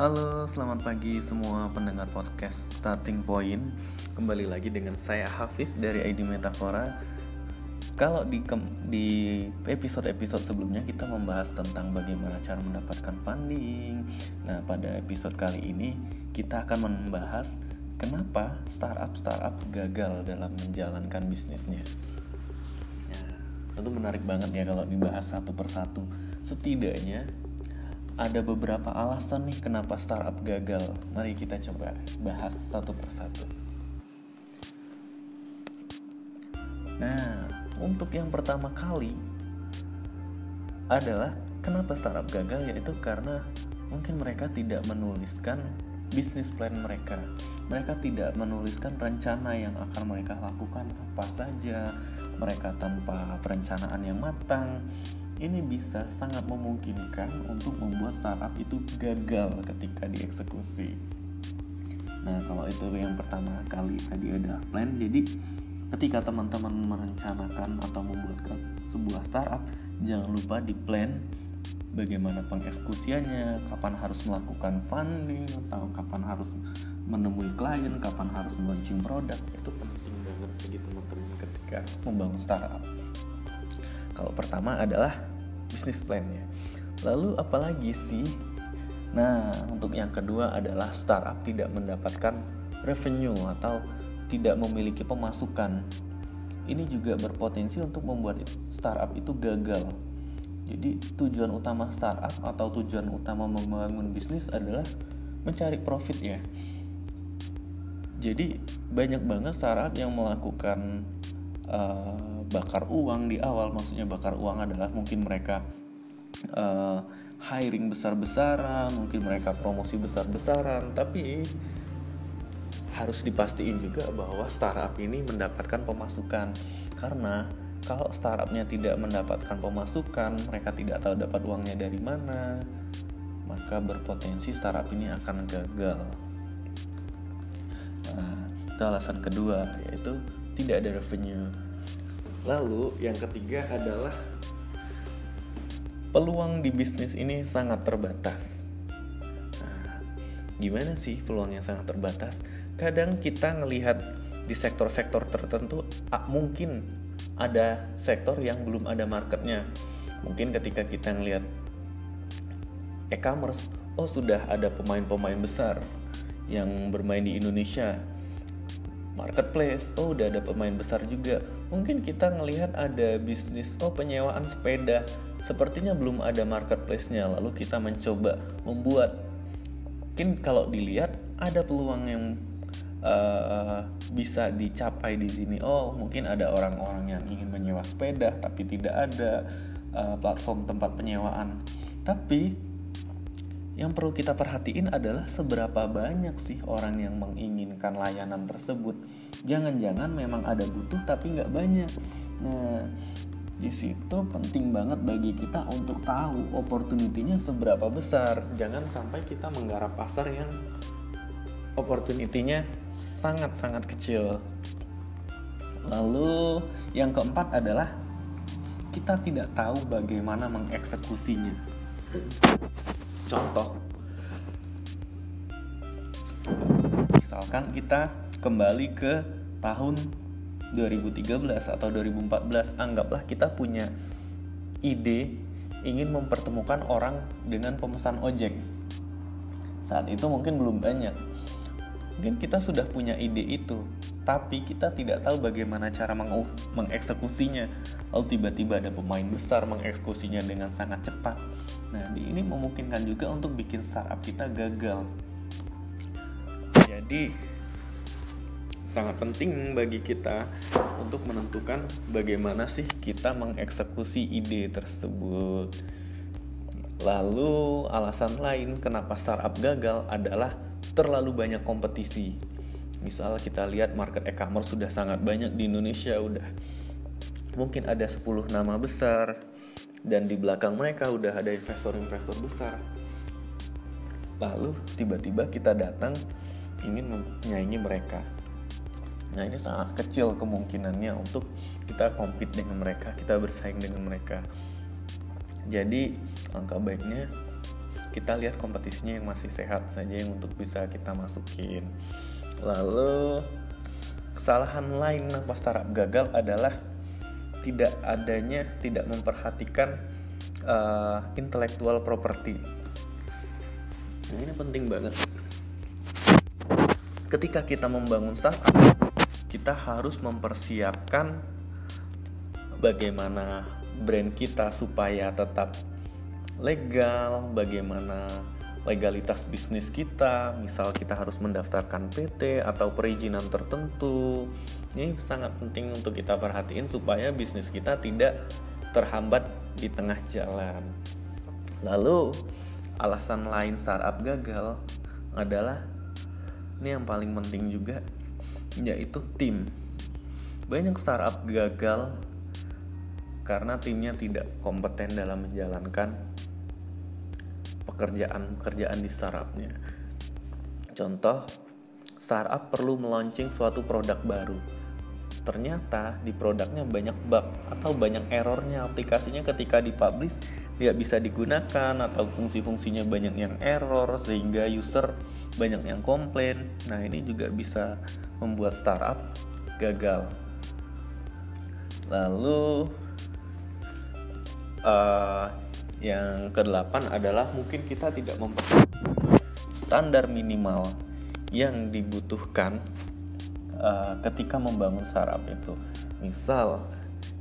Halo, selamat pagi semua pendengar podcast Starting Point. Kembali lagi dengan saya Hafiz dari ID Metafora. Kalau di di episode-episode sebelumnya kita membahas tentang bagaimana cara mendapatkan funding. Nah, pada episode kali ini kita akan membahas kenapa startup-startup gagal dalam menjalankan bisnisnya. Ya, tentu menarik banget ya kalau dibahas satu persatu. Setidaknya ada beberapa alasan nih kenapa startup gagal. Mari kita coba bahas satu persatu. Nah, untuk yang pertama kali adalah kenapa startup gagal yaitu karena mungkin mereka tidak menuliskan bisnis plan mereka. Mereka tidak menuliskan rencana yang akan mereka lakukan apa saja. Mereka tanpa perencanaan yang matang ini bisa sangat memungkinkan untuk membuat startup itu gagal ketika dieksekusi. Nah, kalau itu yang pertama kali tadi ada plan, jadi ketika teman-teman merencanakan atau membuat sebuah startup, jangan lupa di plan bagaimana pengeksekusiannya, kapan harus melakukan funding atau kapan harus menemui klien, kapan harus launching produk, itu penting banget bagi teman-teman ketika membangun startup. Kalau pertama adalah bisnis plannya. Lalu apalagi sih? Nah, untuk yang kedua adalah startup tidak mendapatkan revenue atau tidak memiliki pemasukan. Ini juga berpotensi untuk membuat startup itu gagal. Jadi tujuan utama startup atau tujuan utama membangun bisnis adalah mencari profit ya. Jadi banyak banget startup yang melakukan uh, bakar uang di awal maksudnya bakar uang adalah mungkin mereka uh, hiring besar-besaran mungkin mereka promosi besar-besaran tapi harus dipastiin juga bahwa startup ini mendapatkan pemasukan karena kalau startupnya tidak mendapatkan pemasukan mereka tidak tahu dapat uangnya dari mana maka berpotensi startup ini akan gagal nah itu alasan kedua yaitu tidak ada revenue. Lalu yang ketiga adalah peluang di bisnis ini sangat terbatas. Nah, gimana sih peluang yang sangat terbatas? Kadang kita ngelihat di sektor-sektor tertentu mungkin ada sektor yang belum ada marketnya. Mungkin ketika kita ngelihat e-commerce, oh sudah ada pemain-pemain besar yang bermain di Indonesia marketplace oh udah ada pemain besar juga mungkin kita ngelihat ada bisnis oh penyewaan sepeda. Sepertinya belum ada marketplace-nya. Lalu kita mencoba membuat. Mungkin kalau dilihat ada peluang yang uh, bisa dicapai di sini. Oh mungkin ada orang-orang yang ingin menyewa sepeda tapi tidak ada uh, platform tempat penyewaan. Tapi yang perlu kita perhatiin adalah seberapa banyak sih orang yang menginginkan layanan tersebut. Jangan-jangan memang ada butuh tapi nggak banyak. Nah, di situ penting banget bagi kita untuk tahu opportunity-nya seberapa besar. Jangan sampai kita menggarap pasar yang opportunity-nya sangat-sangat kecil. Lalu yang keempat adalah kita tidak tahu bagaimana mengeksekusinya. Contoh, misalkan kita kembali ke tahun 2013 atau 2014, anggaplah kita punya ide ingin mempertemukan orang dengan pemesan ojek. Saat itu mungkin belum banyak. Mungkin kita sudah punya ide itu, tapi kita tidak tahu bagaimana cara mengeksekusinya. Lalu tiba-tiba ada pemain besar mengeksekusinya dengan sangat cepat. Nah, ini memungkinkan juga untuk bikin startup kita gagal. Jadi, sangat penting bagi kita untuk menentukan bagaimana sih kita mengeksekusi ide tersebut. Lalu, alasan lain kenapa startup gagal adalah terlalu banyak kompetisi. Misal kita lihat market e-commerce sudah sangat banyak di Indonesia udah mungkin ada 10 nama besar dan di belakang mereka udah ada investor-investor besar. Lalu tiba-tiba kita datang ingin menyaingi mereka. Nah ini sangat kecil kemungkinannya untuk kita compete dengan mereka kita bersaing dengan mereka. Jadi angka baiknya kita lihat kompetisinya yang masih sehat saja yang untuk bisa kita masukin. Lalu kesalahan lain kenapa startup gagal adalah tidak adanya tidak memperhatikan uh, intellectual property nah ini penting banget. Ketika kita membangun startup kita harus mempersiapkan bagaimana brand kita supaya tetap legal, bagaimana legalitas bisnis kita, misal kita harus mendaftarkan PT atau perizinan tertentu. Ini sangat penting untuk kita perhatiin supaya bisnis kita tidak terhambat di tengah jalan. Lalu, alasan lain startup gagal adalah ini yang paling penting juga yaitu tim banyak startup gagal karena timnya tidak kompeten dalam menjalankan pekerjaan-pekerjaan di startupnya. Contoh startup perlu melaunching suatu produk baru. Ternyata di produknya banyak bug atau banyak errornya. Aplikasinya ketika dipublish tidak bisa digunakan atau fungsi-fungsinya banyak yang error sehingga user banyak yang komplain. Nah ini juga bisa membuat startup gagal. Lalu uh, yang kedelapan adalah mungkin kita tidak memperhatikan standar minimal yang dibutuhkan uh, ketika membangun startup itu misal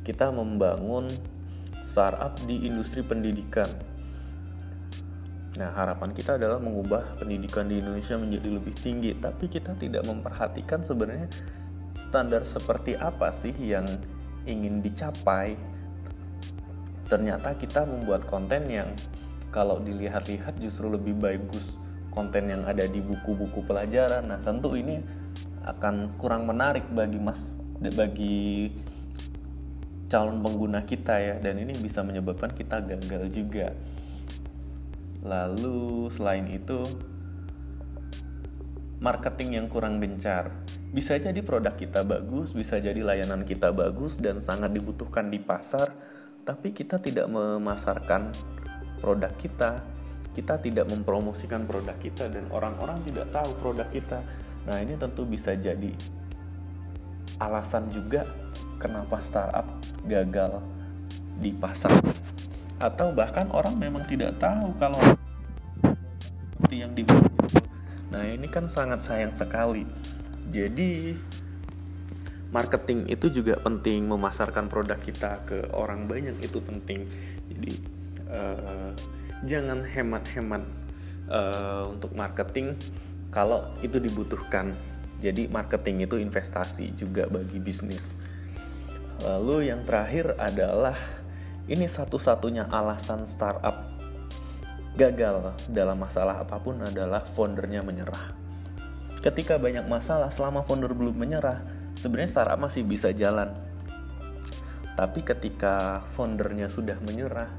kita membangun startup di industri pendidikan Nah, harapan kita adalah mengubah pendidikan di Indonesia menjadi lebih tinggi, tapi kita tidak memperhatikan sebenarnya standar seperti apa sih yang ingin dicapai. Ternyata kita membuat konten yang kalau dilihat-lihat justru lebih bagus konten yang ada di buku-buku pelajaran. Nah, tentu ini akan kurang menarik bagi Mas bagi calon pengguna kita ya dan ini bisa menyebabkan kita gagal juga. Lalu selain itu marketing yang kurang gencar. Bisa jadi produk kita bagus, bisa jadi layanan kita bagus dan sangat dibutuhkan di pasar, tapi kita tidak memasarkan produk kita. Kita tidak mempromosikan produk kita dan orang-orang tidak tahu produk kita. Nah, ini tentu bisa jadi alasan juga kenapa startup gagal di pasar atau bahkan orang memang tidak tahu kalau yang dibuat. Nah ini kan sangat sayang sekali. Jadi marketing itu juga penting memasarkan produk kita ke orang banyak itu penting. Jadi uh, jangan hemat-hemat uh, untuk marketing kalau itu dibutuhkan. Jadi marketing itu investasi juga bagi bisnis. Lalu yang terakhir adalah ini satu-satunya alasan startup gagal dalam masalah apa pun adalah foundernya menyerah. Ketika banyak masalah selama founder belum menyerah, sebenarnya startup masih bisa jalan. Tapi ketika foundernya sudah menyerah,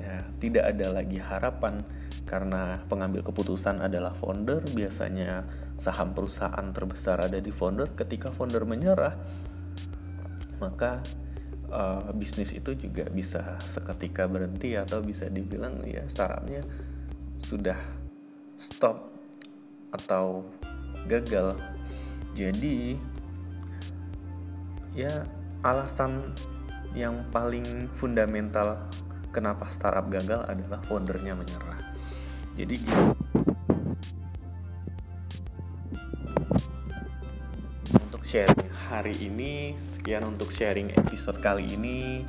ya tidak ada lagi harapan karena pengambil keputusan adalah founder, biasanya saham perusahaan terbesar ada di founder. Ketika founder menyerah, maka uh, bisnis itu juga bisa seketika berhenti atau bisa dibilang ya startupnya sudah stop atau gagal jadi ya alasan yang paling fundamental kenapa startup gagal adalah foundernya menyerah jadi gitu sharing hari ini. Sekian untuk sharing episode kali ini.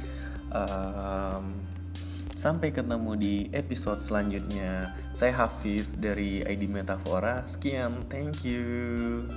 Um, sampai ketemu di episode selanjutnya. Saya Hafiz dari ID Metafora. Sekian, thank you.